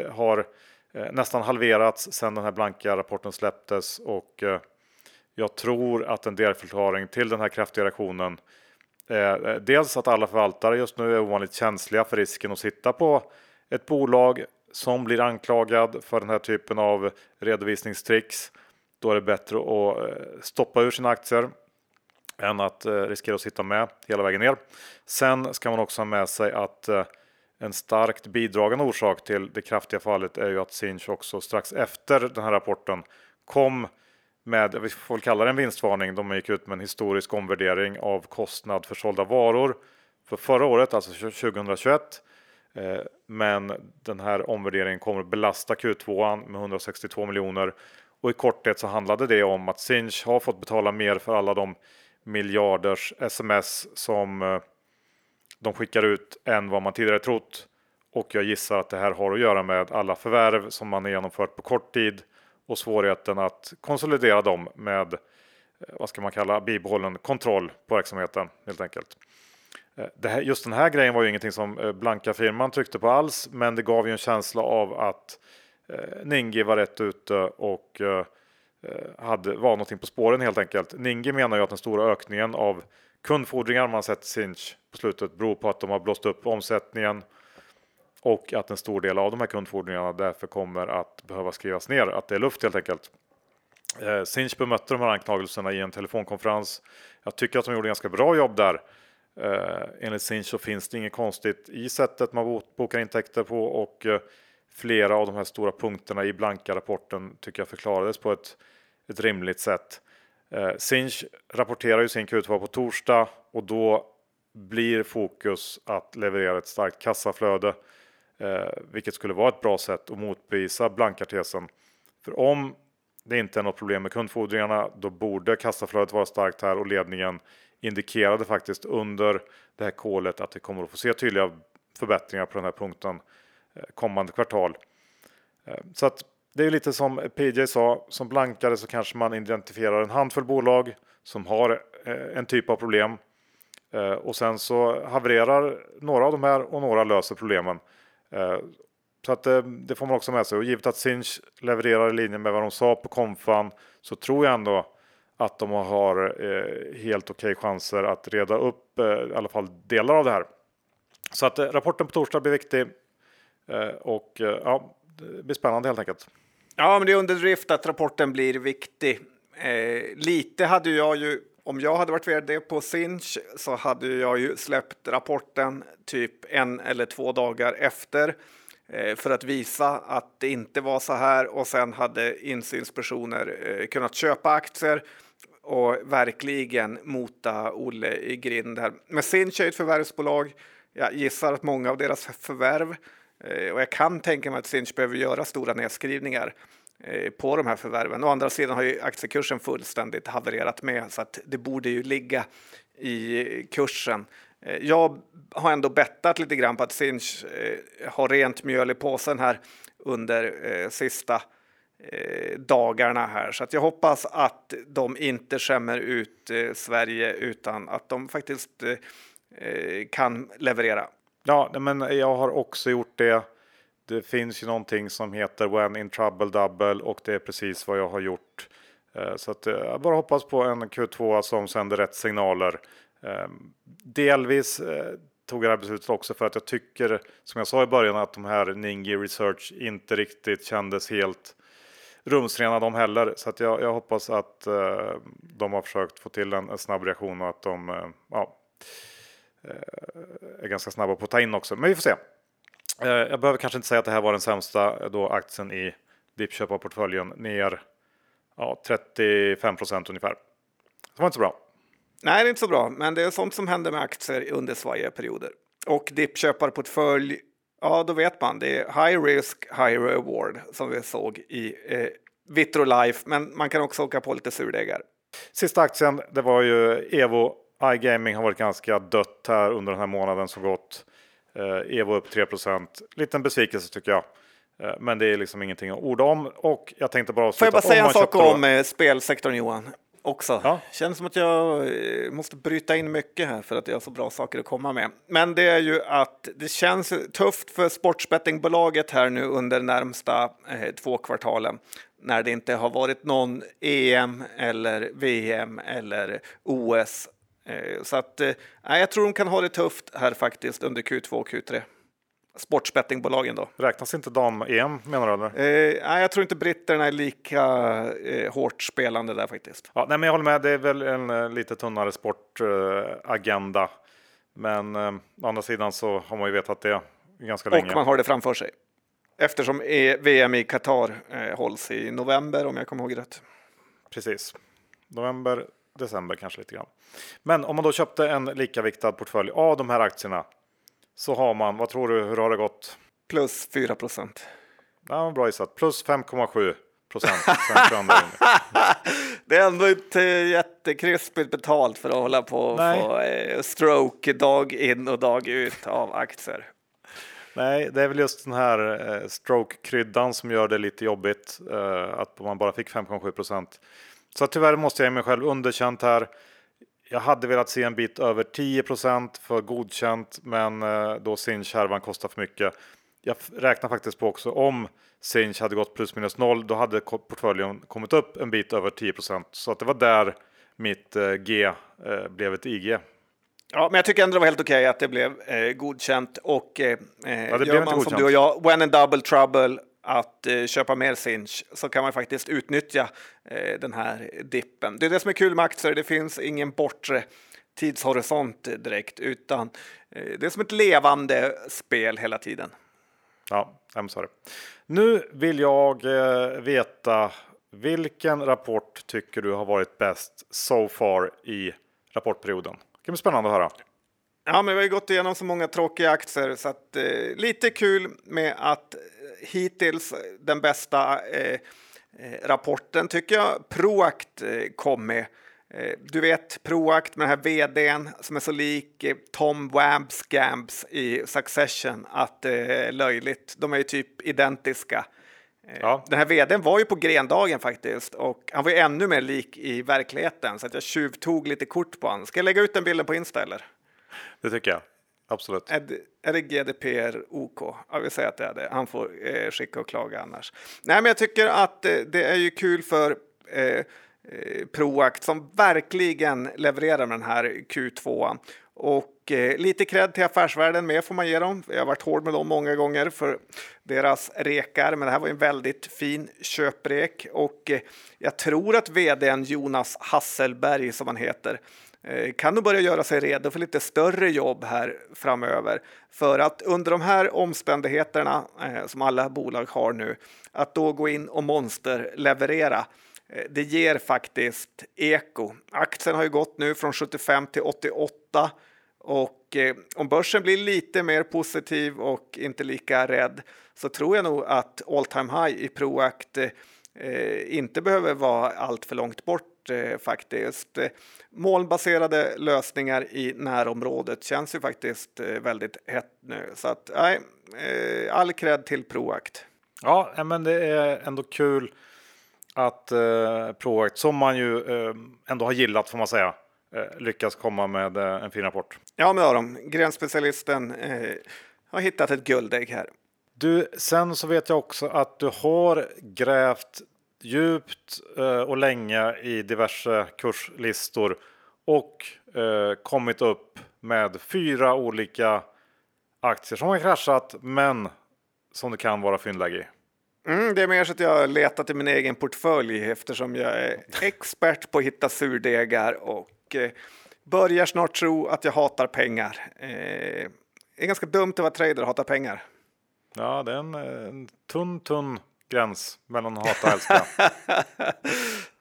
har Eh, nästan halverats sedan den här blanka rapporten släpptes och eh, jag tror att en delförklaring till den här kraftiga reaktionen är dels att alla förvaltare just nu är ovanligt känsliga för risken att sitta på ett bolag som blir anklagad för den här typen av redovisningstricks. Då är det bättre att stoppa ur sina aktier än att riskera att sitta med hela vägen ner. Sen ska man också ha med sig att en starkt bidragande orsak till det kraftiga fallet är ju att Sinch också strax efter den här rapporten kom med, vi får väl kalla det en vinstvarning. De gick ut med en historisk omvärdering av kostnad för sålda varor för förra året, alltså 2021. Eh, men den här omvärderingen kommer att belasta Q2 med 162 miljoner och i korthet så handlade det om att Sinch har fått betala mer för alla de miljarders sms som eh, de skickar ut än vad man tidigare trott. Och jag gissar att det här har att göra med alla förvärv som man har genomfört på kort tid och svårigheten att konsolidera dem med eh, vad ska man kalla bibehållen kontroll på verksamheten helt enkelt. Eh, här, just den här grejen var ju ingenting som eh, blanka firman tryckte på alls, men det gav ju en känsla av att Ningi var rätt ute och eh, Eh, hade, var någonting på spåren helt enkelt. Ningi menar ju att den stora ökningen av kundfordringar man sett Sinch på slutet beror på att de har blåst upp omsättningen och att en stor del av de här kundfordringarna därför kommer att behöva skrivas ner, att det är luft helt enkelt. Eh, Sinch bemötte de här anklagelserna i en telefonkonferens. Jag tycker att de gjorde ganska bra jobb där. Eh, enligt Sinch så finns det inget konstigt i sättet man bokar intäkter på och eh, flera av de här stora punkterna i blanka rapporten tycker jag förklarades på ett, ett rimligt sätt. Eh, Sinch rapporterar ju sin Q2 på torsdag och då blir fokus att leverera ett starkt kassaflöde, eh, vilket skulle vara ett bra sätt att motbevisa blankartesen. För om det inte är något problem med kundfordringarna, då borde kassaflödet vara starkt här och ledningen indikerade faktiskt under det här kolet att vi kommer att få se tydliga förbättringar på den här punkten eh, kommande kvartal. Eh, så att det är lite som PJ sa, som blankare så kanske man identifierar en handfull bolag som har eh, en typ av problem eh, och sen så havererar några av de här och några löser problemen. Eh, så att det får man också med sig och givet att Sinch levererar i linje med vad de sa på konfan så tror jag ändå att de har eh, helt okej okay chanser att reda upp eh, i alla fall delar av det här. Så att eh, rapporten på torsdag blir viktig och ja, det blir spännande helt enkelt. Ja, men det är underdrift att rapporten blir viktig. Eh, lite hade jag ju, om jag hade varit vd på Sinch så hade jag ju släppt rapporten typ en eller två dagar efter eh, för att visa att det inte var så här och sen hade insynspersoner eh, kunnat köpa aktier och verkligen mota Olle i grind här. Men Sinch är ett förvärvsbolag. Jag gissar att många av deras förvärv eh, Eh, och jag kan tänka mig att Sinch behöver göra stora nedskrivningar eh, på de här förvärven. Å andra sidan har ju aktiekursen fullständigt havererat med så att det borde ju ligga i kursen. Eh, jag har ändå bettat lite grann på att Sinch har rent mjöl i påsen här under sista dagarna här. Så att jag hoppas att de inte skämmer ut Sverige utan att de faktiskt kan leverera. Ja, men jag har också gjort det. Det finns ju någonting som heter When in trouble double och det är precis vad jag har gjort. Eh, så att eh, jag bara hoppas på en Q2 som sänder rätt signaler. Ehm, delvis eh, tog jag det här beslutet också för att jag tycker, som jag sa i början, att de här Ningi Research inte riktigt kändes helt rumsrena de heller. Så att jag, jag hoppas att de har försökt få till en, en snabb reaktion och att de ja, är ganska snabba på att ta in också. Men vi får se. Eh, jag behöver kanske inte säga att det här var den sämsta då aktien i dippköparportföljen ner ja, 35 procent ungefär. Det var inte så bra. Nej, det är inte så bra, men det är sånt som händer med aktier under svajiga perioder. Och dippköparportfölj Ja, då vet man. Det är high risk, high reward som vi såg i eh, Vitrolife, men man kan också åka på lite surdegar. Sista aktien, det var ju Evo. iGaming har varit ganska dött här under den här månaden som gått. Eh, Evo upp 3% Liten besvikelse tycker jag. Eh, men det är liksom ingenting att orda om och jag tänkte bara Får jag bara säga en sak om då... spelsektorn Johan? också. Ja. Känns som att jag eh, måste bryta in mycket här för att jag har så bra saker att komma med. Men det är ju att det känns tufft för sportsbettingbolaget här nu under närmsta eh, två kvartalen när det inte har varit någon EM eller VM eller OS. Eh, så att eh, jag tror de kan ha det tufft här faktiskt under Q2 och Q3 sportsbettingbolagen då. Räknas inte dam-EM menar du? Eller? Eh, nej, jag tror inte britterna är lika eh, hårt spelande där faktiskt. Ja, nej, men jag håller med, det är väl en eh, lite tunnare sportagenda. Men å andra sidan så har man ju vetat det ganska länge. Och man har det framför sig. Eftersom e VM i Qatar hålls i november om jag kommer ihåg rätt. Precis. November, december kanske lite grann. Men om man då köpte en likaviktad portfölj av de här aktierna så har man, vad tror du, hur har det gått? Plus 4 procent. Ja, bra gissat, plus 5,7 procent. det är ändå inte jättekrispigt betalt för att hålla på och få eh, stroke dag in och dag ut av aktier. Nej, det är väl just den här eh, stroke-kryddan som gör det lite jobbigt eh, att man bara fick 5,7 procent. Så tyvärr måste jag ge mig själv underkänt här. Jag hade velat se en bit över 10% för godkänt, men eh, då Sinch-härvan kostar för mycket. jag räknar faktiskt på också om Sinch hade gått plus minus noll, då hade portföljen kommit upp en bit över 10% Så att det var där mitt eh, G eh, blev ett IG. Ja, men jag tycker ändå det var helt okej okay att det blev eh, godkänt och eh, eh ja, det gör man som du och jag, when in double trouble, att eh, köpa mer Sinch så kan man faktiskt utnyttja eh, den här dippen. Det är det som är kul med aktier. Det finns ingen bortre tidshorisont direkt, utan eh, det är som ett levande spel hela tiden. Ja, I'm sorry. Nu vill jag veta vilken rapport tycker du har varit bäst so far i rapportperioden? Det kan bli spännande att höra. Ja, men vi har gått igenom så många tråkiga aktier så att lite kul med att hittills den bästa eh, eh, rapporten tycker jag Proact eh, kom med. Eh, du vet Proact med den här vdn som är så lik eh, Tom Wabs Gambs i Succession att det är löjligt. De är ju typ identiska. Ja. Den här vdn var ju på grendagen faktiskt och han var ju ännu mer lik i verkligheten så att jag tjuvtog lite kort på honom. Ska jag lägga ut den bilden på Insta eller? Det tycker jag. Absolut. Är det, är det GDPR OK? Ja, vi säger att det är det. Han får eh, skicka och klaga annars. Nej, men jag tycker att eh, det är ju kul för eh, eh Proact som verkligen levererar med den här Q2. Och eh, lite cred till affärsvärlden med får man ge dem. Jag har varit hård med dem många gånger för deras rekar, men det här var en väldigt fin köprek och eh, jag tror att vdn Jonas Hasselberg som han heter Eh, kan nog börja göra sig redo för lite större jobb här framöver. För att under de här omständigheterna eh, som alla bolag har nu, att då gå in och monsterleverera, eh, det ger faktiskt eko. Aktien har ju gått nu från 75 till 88 och om börsen blir lite mer positiv och inte lika rädd så tror jag nog att all time high i Proact inte behöver vara allt för långt bort eh, faktiskt. Molnbaserade lösningar i närområdet känns ju faktiskt eh, väldigt hett nu. Så att nej, eh, all cred till Proact. Ja, men det är ändå kul att eh, Proact, som man ju eh, ändå har gillat får man säga, eh, lyckas komma med eh, en fin rapport. Ja, men har de. Grenspecialisten eh, har hittat ett guldägg här. Du, sen så vet jag också att du har grävt djupt eh, och länge i diverse kurslistor och eh, kommit upp med fyra olika aktier som har kraschat men som det kan vara fyndläge i. Mm, det är mer så att jag har letat i min egen portfölj eftersom jag är expert på att hitta surdegar och eh, börjar snart tro att jag hatar pengar. Eh, det är ganska dumt att vara trader och hata pengar. Ja, det är en, en tunn, tunn gräns mellan att hata och älska.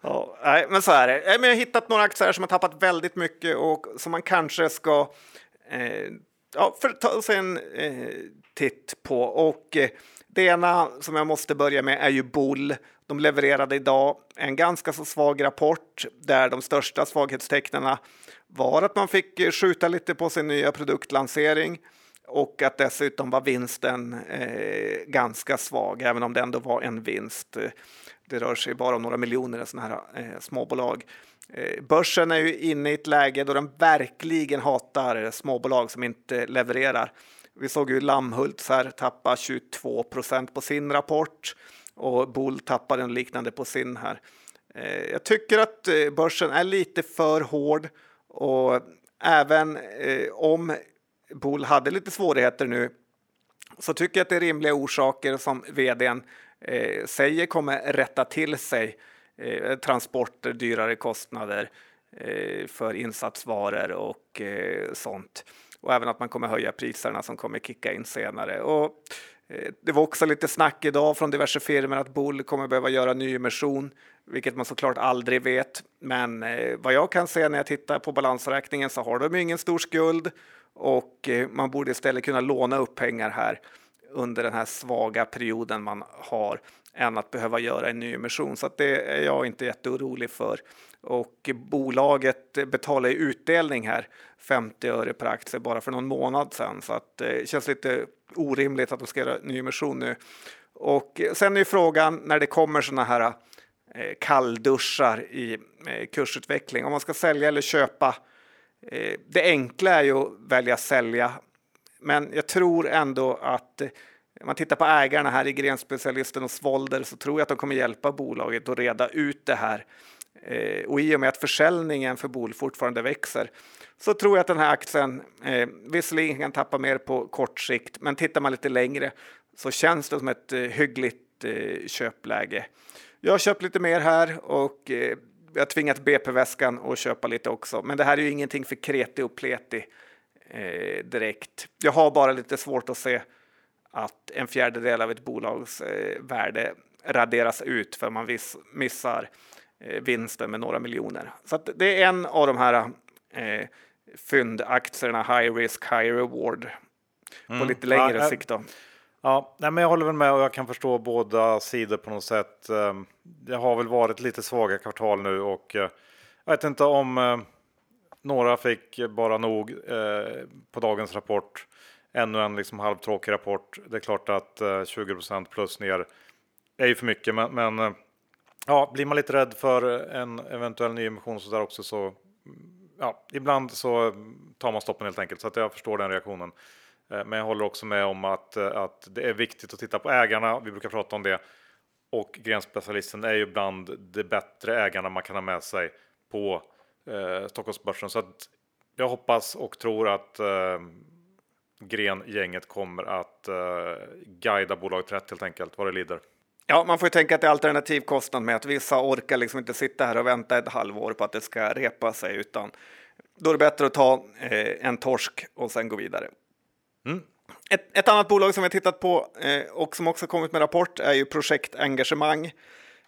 ja, nej, men så är det. Jag har hittat några aktier som har tappat väldigt mycket och som man kanske ska eh, ja, för, ta sig en eh, titt på. Och eh, det ena som jag måste börja med är ju Bull. De levererade idag en ganska så svag rapport där de största svaghetstecknen var att man fick skjuta lite på sin nya produktlansering och att dessutom var vinsten eh, ganska svag, även om det ändå var en vinst. Det rör sig bara om några miljoner i sådana här eh, småbolag. Eh, börsen är ju inne i ett läge då den verkligen hatar småbolag som inte levererar. Vi såg ju Lammhult här tappa 22 procent på sin rapport och Bull tappade en liknande på sin här. Eh, jag tycker att eh, börsen är lite för hård och även eh, om Bull hade lite svårigheter nu så tycker jag att det är rimliga orsaker som vdn eh, säger kommer rätta till sig. Eh, transporter, dyrare kostnader eh, för insatsvaror och eh, sånt. Och även att man kommer höja priserna som kommer kicka in senare. Och, eh, det var också lite snack idag från diverse firmor att Bull kommer behöva göra nyemission, vilket man såklart aldrig vet. Men eh, vad jag kan se när jag tittar på balansräkningen så har de ingen stor skuld och eh, man borde istället kunna låna upp pengar här under den här svaga perioden man har än att behöva göra en ny emission. Så det är jag inte jätteorolig för. Och bolaget betalar utdelning här 50 öre per aktie bara för någon månad sedan så att eh, det känns lite orimligt att de ska göra ny emission nu. Och sen är frågan när det kommer sådana här eh, kallduschar i kursutveckling om man ska sälja eller köpa Eh, Eh, det enkla är ju att välja sälja, men jag tror ändå att eh, Om man tittar på ägarna här i grenspecialisten och Svolder så tror jag att de kommer hjälpa bolaget att reda ut det här. Eh, och i och med att försäljningen för Bol fortfarande växer så tror jag att den här aktien eh, visserligen kan tappa mer på kort sikt, men tittar man lite längre så känns det som ett eh, hyggligt eh, köpläge. Jag har köpt lite mer här och eh, jag har tvingat BP-väskan att köpa lite också, men det här är ju ingenting för kreti och pleti eh, direkt. Jag har bara lite svårt att se att en fjärdedel av ett bolags eh, värde raderas ut för man viss, missar eh, vinsten med några miljoner. Så det är en av de här eh, fyndaktierna, high risk, high reward på mm. lite längre ja, sikt. Då. Ja, nej, men jag håller väl med och jag kan förstå båda sidor på något sätt. Ehm, det har väl varit lite svaga kvartal nu och eh, jag vet inte om eh, några fick bara nog eh, på dagens rapport. Ännu en liksom halvtråkig rapport. Det är klart att 20% plus ner är ju för mycket, men, men ja, blir man lite rädd för en eventuell nyemission så där också så mm, ja, ibland så tar man stoppen helt enkelt så att jag förstår den reaktionen. Eh, men jag håller också med om att, eh, att det är viktigt att titta på ägarna. Vi brukar prata om det. Och grenspecialisten är ju bland de bättre ägarna man kan ha med sig på eh, Stockholmsbörsen. Så att jag hoppas och tror att eh, Gren-gänget kommer att eh, guida bolaget rätt helt enkelt, vad det lider. Ja, man får ju tänka att det är alternativkostnad med att vissa orkar liksom inte sitta här och vänta ett halvår på att det ska repa sig, utan då är det bättre att ta eh, en torsk och sen gå vidare. Mm. Ett, ett, annat bolag som vi har tittat på eh, och som också kommit med rapport är ju Projektengagemang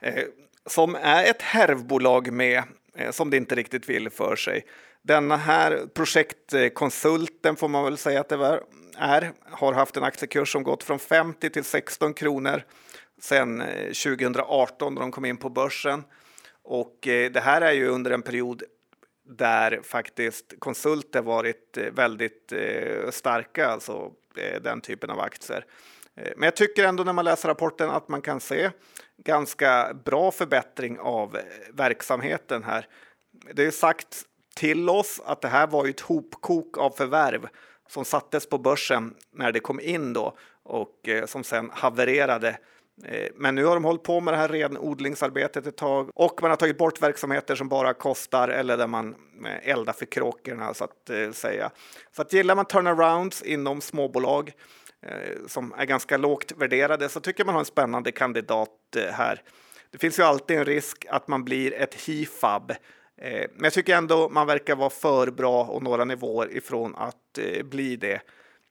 eh, som är ett härvbolag med eh, som det inte riktigt vill för sig. Denna här projektkonsulten får man väl säga att det var, är, har haft en aktiekurs som gått från 50 till 16 kronor sedan eh, 2018 då de kom in på börsen. Och eh, det här är ju under en period där faktiskt konsulter varit eh, väldigt eh, starka, alltså eh, den typen av aktier. Men jag tycker ändå när man läser rapporten att man kan se ganska bra förbättring av verksamheten här. Det är sagt till oss att det här var ett hopkok av förvärv som sattes på börsen när det kom in då och som sen havererade Eh, men nu har de hållit på med det här renodlingsarbetet ett tag och man har tagit bort verksamheter som bara kostar eller där man eh, eldar för kråkorna så att eh, säga. Så att gillar man turnarounds inom småbolag som är ganska lågt värderade så tycker man har en spännande kandidat här. Det finns ju alltid en risk att man blir ett HIFAB, men jag tycker ändå man verkar vara för bra och några nivåer ifrån att bli det.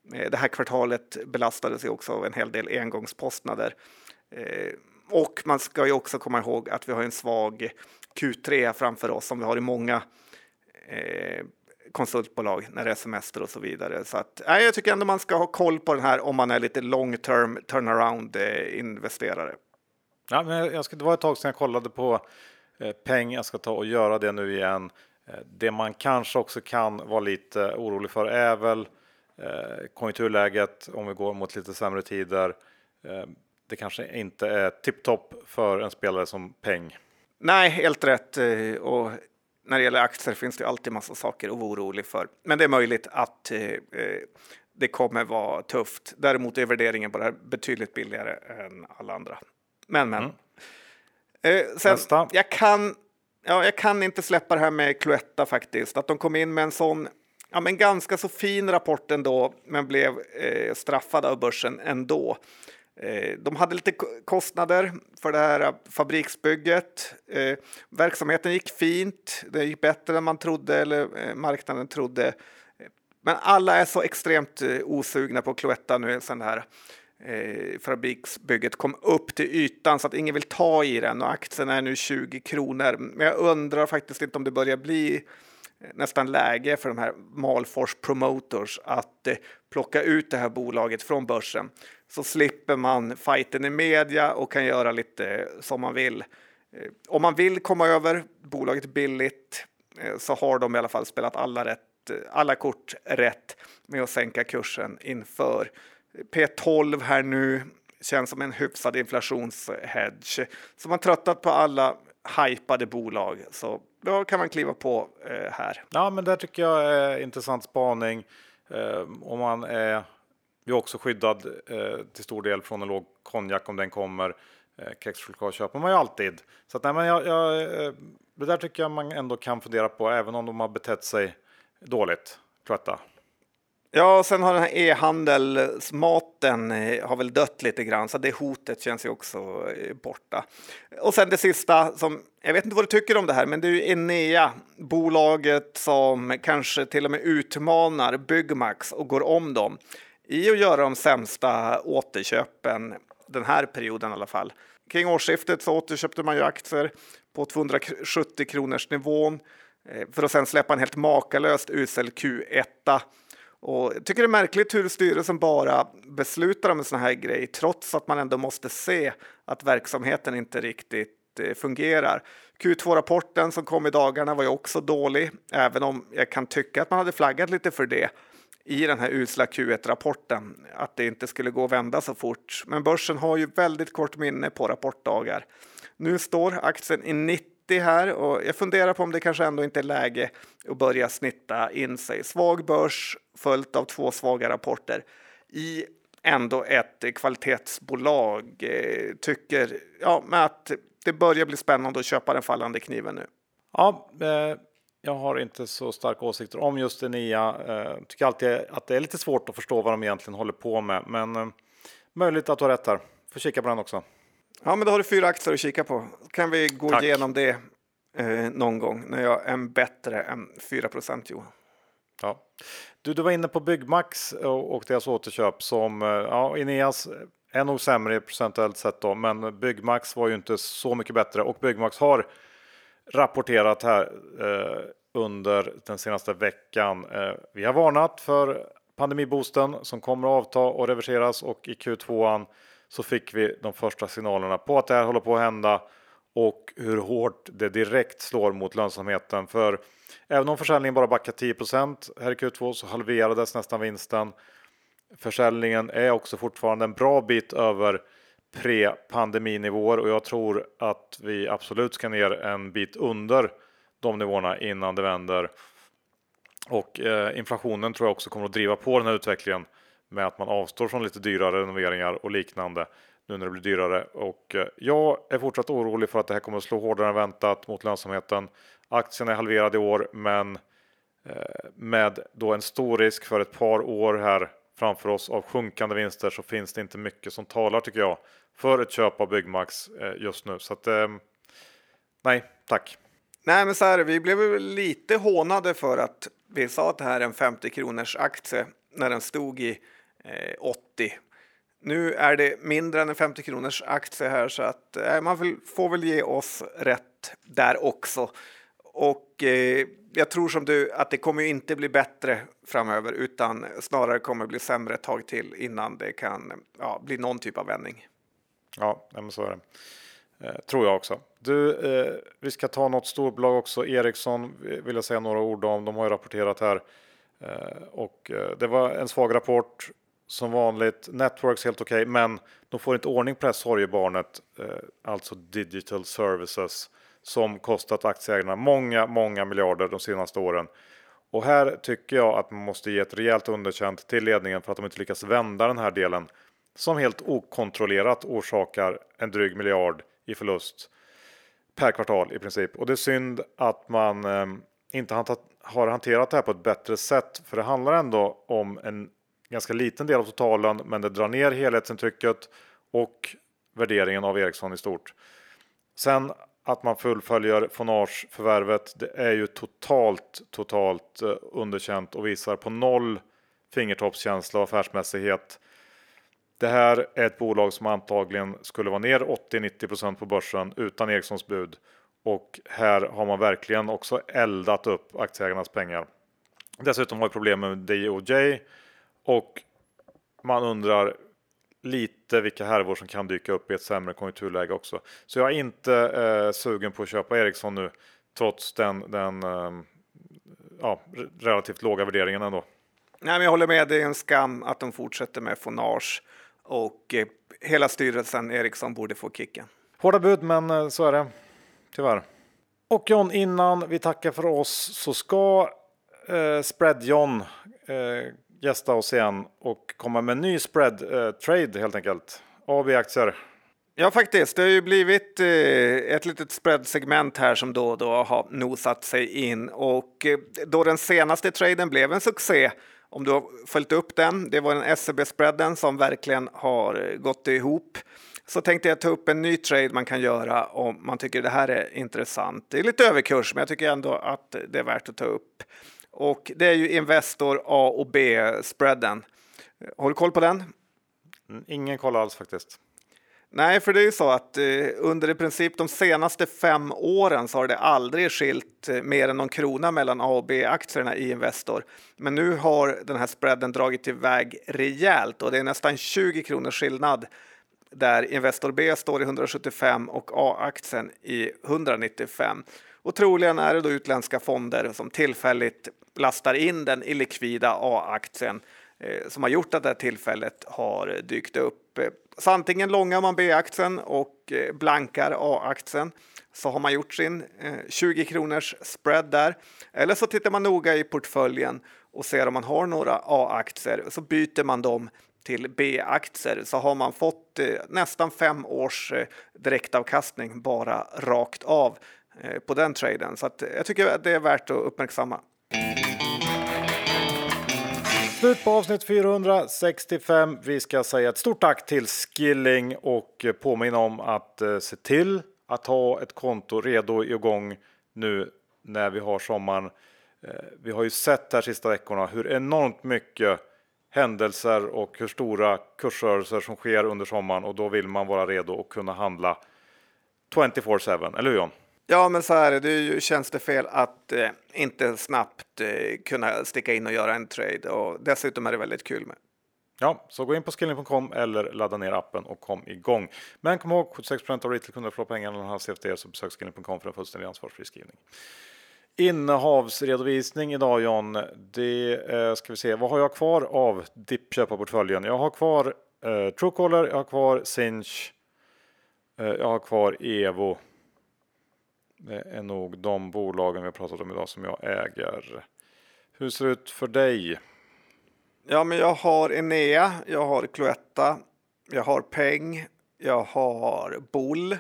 Det här kvartalet belastades ju också av en hel del engångskostnader. Eh, och man ska ju också komma ihåg att vi har en svag Q3 framför oss som vi har i många eh, konsultbolag när det är semester och så vidare. Så att, nej, jag tycker ändå man ska ha koll på den här om man är lite long term turnaround eh, investerare. Ja, men jag ska, det var ett tag sedan jag kollade på eh, peng. Jag ska ta och göra det nu igen. Eh, det man kanske också kan vara lite orolig för är väl eh, konjunkturläget om vi går mot lite sämre tider. Det kanske inte är tipptopp för en spelare som Peng. Nej, helt rätt. Eh, och när det gäller aktier finns det alltid massa saker att vara orolig för. Men det är möjligt att eh, eh, det kommer vara tufft. Däremot är värderingen på det här betydligt billigare än alla andra. Men, men. Mm. sen, Nästa. Jag kan, ja, jag kan inte släppa det här med Cloetta faktiskt. Att de kom in med en sån ja, men ganska så fin rapport ändå, men blev eh, straffade av börsen ändå. Eh, de hade lite kostnader för det här eh, fabriksbygget. Eh, verksamheten gick fint. Det gick bättre än man trodde eller marknaden trodde. Men alla är så extremt osugna på Cloetta nu sen det här fabriksbygget kom upp till ytan så att ingen vill ta i den och aktien är nu 20 kronor. Men jag undrar faktiskt inte om det börjar bli nästan läge för de här Malfors Promotors att plocka ut det här bolaget från börsen så slipper man fighten i media och kan göra lite eh, som man vill. Eh, om man vill komma över bolaget billigt eh, så har de i alla fall spelat alla, rätt, alla kort rätt med att sänka kursen inför. P12 här nu känns som en hyfsad inflationshedge. Så man tröttat på alla hypade bolag så då kan man kliva på här. Ja, men det tycker jag är intressant spaning. Ehm, om man är vi är också skyddad eh, till stor del från en låg konjak om den kommer. Eh, Kexchoklad köper man ju alltid. Så att, nej, men jag, jag, eh, det där tycker jag man ändå kan fundera på även om de har betett sig dåligt. Cloetta. Ja, sen har den här e-handelsmaten eh, har väl dött lite grann, så det hotet känns ju också eh, borta. Och sen det sista som jag vet inte vad du tycker om det här, men det är ju Enea, bolaget som kanske till och med utmanar Byggmax och går om dem i att göra de sämsta återköpen den här perioden i alla fall. Kring årsskiftet så återköpte man ju aktier på 270 kronors nivån eh, för att sedan släppa en helt makalöst usel Q1. Och jag tycker det är märkligt hur styrelsen bara beslutar om en sån här grej trots att man ändå måste se att verksamheten inte riktigt eh, fungerar. Q2-rapporten som kom i dagarna var ju också dålig, även om jag kan tycka att man hade flaggat lite för det i den här usla Q1-rapporten att det inte skulle gå att vända så fort. Men börsen har ju väldigt kort minne på rapportdagar. Nu står aktien i 90 här och jag funderar på om det kanske ändå inte är läge att börja snitta in sig. Svag börs följt av två svaga rapporter i ändå ett kvalitetsbolag eh, tycker ja, att det börjar bli spännande att köpa den fallande kniven nu. Ja, eh jag har inte så starka åsikter om just Enea. Eh, tycker alltid att det är lite svårt att förstå vad de egentligen håller på med, men eh, möjligt att du har rätt här. Får kika på den också. Ja, men då har du fyra aktier att kika på. Kan vi gå Tack. igenom det eh, någon gång när jag är bättre än 4 procent Johan. Ja. Du, du var inne på Byggmax och, deras återköp som eh, ja, Ineas eh, är nog sämre procentuellt sett då, men Byggmax var ju inte så mycket bättre och Byggmax har rapporterat här eh, under den senaste veckan. Eh, vi har varnat för pandemiboosten som kommer att avta och reverseras och i Q2 så fick vi de första signalerna på att det här håller på att hända och hur hårt det direkt slår mot lönsamheten. För även om försäljningen bara backar 10 här i Q2 så halverades nästan vinsten. Försäljningen är också fortfarande en bra bit över pre-pandeminivåer och jag tror att vi absolut ska ner en bit under de nivåerna innan det vänder. Och eh, inflationen tror jag också kommer att driva på den här utvecklingen med att man avstår från lite dyrare renoveringar och liknande nu när det blir dyrare. Och eh, jag är fortsatt orolig för att det här kommer att slå hårdare än väntat mot lönsamheten. Aktien är halverad i år, men eh, med då en stor risk för ett par år här framför oss av sjunkande vinster så finns det inte mycket som talar tycker jag för ett köp av Byggmax eh, just nu. Så att, ehm, nej, tack. Nej, men så här, vi blev lite hånade för att vi sa att det här är en 50 kronors aktie när den stod i eh, 80. Nu är det mindre än en 50 kronors aktie här så att eh, man får väl ge oss rätt där också. Och eh, jag tror som du att det kommer inte bli bättre framöver utan snarare kommer bli sämre ett tag till innan det kan ja, bli någon typ av vändning. Ja, men så är det. Eh, tror jag också. Du, eh, vi ska ta något storbolag också. Ericsson vill jag säga några ord om. De har ju rapporterat här eh, och eh, det var en svag rapport som vanligt. Networks helt okej, okay, men de får inte ordning på det här sorgebarnet, eh, alltså digital services som kostat aktieägarna många, många miljarder de senaste åren. Och här tycker jag att man måste ge ett rejält underkänt till ledningen för att de inte lyckas vända den här delen som helt okontrollerat orsakar en dryg miljard i förlust per kvartal i princip. Och det är synd att man eh, inte har hanterat det här på ett bättre sätt, för det handlar ändå om en ganska liten del av totalen, men det drar ner helhetsintrycket och värderingen av Ericsson i stort. Sen att man fullföljer Fonage-förvärvet, det är ju totalt, totalt eh, underkänt och visar på noll fingertoppskänsla och affärsmässighet. Det här är ett bolag som antagligen skulle vara ner 80-90% på börsen utan Ericssons bud. Och här har man verkligen också eldat upp aktieägarnas pengar. Dessutom har vi problem med DOJ och man undrar lite vilka härvor som kan dyka upp i ett sämre konjunkturläge också. Så jag är inte eh, sugen på att köpa Ericsson nu trots den, den eh, ja, relativt låga värderingen ändå. Nej, men jag håller med, det är en skam att de fortsätter med Fonage och eh, hela styrelsen Ericsson borde få kicken. Hårda bud, men eh, så är det tyvärr. Och John, innan vi tackar för oss så ska eh, Spread John eh, gästa oss igen och komma med en ny spread eh, trade helt enkelt. AB-aktier. Ja, faktiskt. Det har ju blivit eh, ett litet spreadsegment här som då och då har nosat sig in och eh, då den senaste traden blev en succé om du har följt upp den, det var den SEB-spreaden som verkligen har eh, gått ihop. Så tänkte jag ta upp en ny trade man kan göra om man tycker det här är intressant. Det är lite överkurs, men jag tycker ändå att det är värt att ta upp. Och det är ju Investor A och B-spreaden. Har du koll på den? Mm, ingen koll alls faktiskt. Nej, för det är ju så att eh, under i princip de senaste fem åren så har det aldrig skilt eh, mer än någon krona mellan A och B-aktierna i Investor. Men nu har den här spreaden dragit iväg rejält och det är nästan 20 kronors skillnad där Investor B står i 175 och A-aktien i 195. Och troligen är det då utländska fonder som tillfälligt lastar in den illikvida A-aktien eh, som har gjort att det här tillfället har dykt upp. Eh, så antingen långar man B-aktien och eh, blankar A-aktien så har man gjort sin eh, 20 kronors spread där. Eller så tittar man noga i portföljen och ser om man har några A-aktier så byter man dem till B-aktier så har man fått eh, nästan fem års direktavkastning bara rakt av på den traden. Så jag tycker att det är värt att uppmärksamma. Slut på avsnitt 465. Vi ska säga ett stort tack till Skilling och påminna om att eh, se till att ha ett konto redo igång nu när vi har sommaren. Eh, vi har ju sett här sista veckorna hur enormt mycket händelser och hur stora kursrörelser som sker under sommaren och då vill man vara redo och kunna handla 24-7, eller hur John? Ja, men så här är det ju tjänstefel att eh, inte snabbt eh, kunna sticka in och göra en trade och dessutom är det väldigt kul med. Ja, så gå in på skilling.com eller ladda ner appen och kom igång. Men kom ihåg 76 av retailkunder förlorar pengarna när de har CFD så besök skilling.com för en fullständig ansvarsfri skrivning. Innehavsredovisning idag John. Det eh, ska vi se. Vad har jag kvar av dippköparportföljen? Jag har kvar eh, Truecaller, jag har kvar Sinch, eh, jag har kvar Evo. Det är nog de bolagen vi har pratat om idag som jag äger. Hur ser det ut för dig? Ja, men jag har Enea, jag har Cloetta, jag har Peng, jag har Bull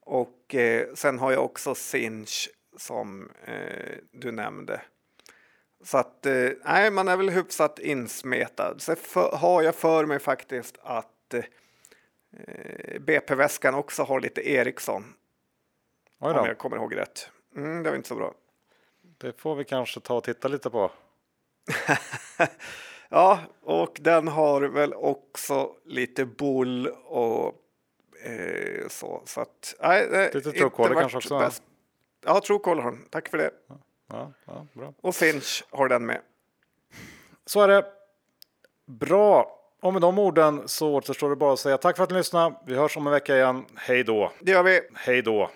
och eh, sen har jag också Sinch som eh, du nämnde. Så att eh, nej, man är väl hyfsat insmetad. Så för, har jag för mig faktiskt att eh, BP-väskan också har lite Ericsson om jag kommer ihåg rätt. Mm, det var inte så bra. Det får vi kanske ta och titta lite på. ja, och den har väl också lite bull och eh, så. så att, nej, lite Truecaller kanske också? Bäst. Ja, Truecaller har den. Tack för det. Ja, ja, bra. Och Finch har den med. Så är det. Bra. Och med de orden så återstår det bara att säga tack för att ni lyssnade. Vi hörs om en vecka igen. Hej då! Det gör vi. Hej då!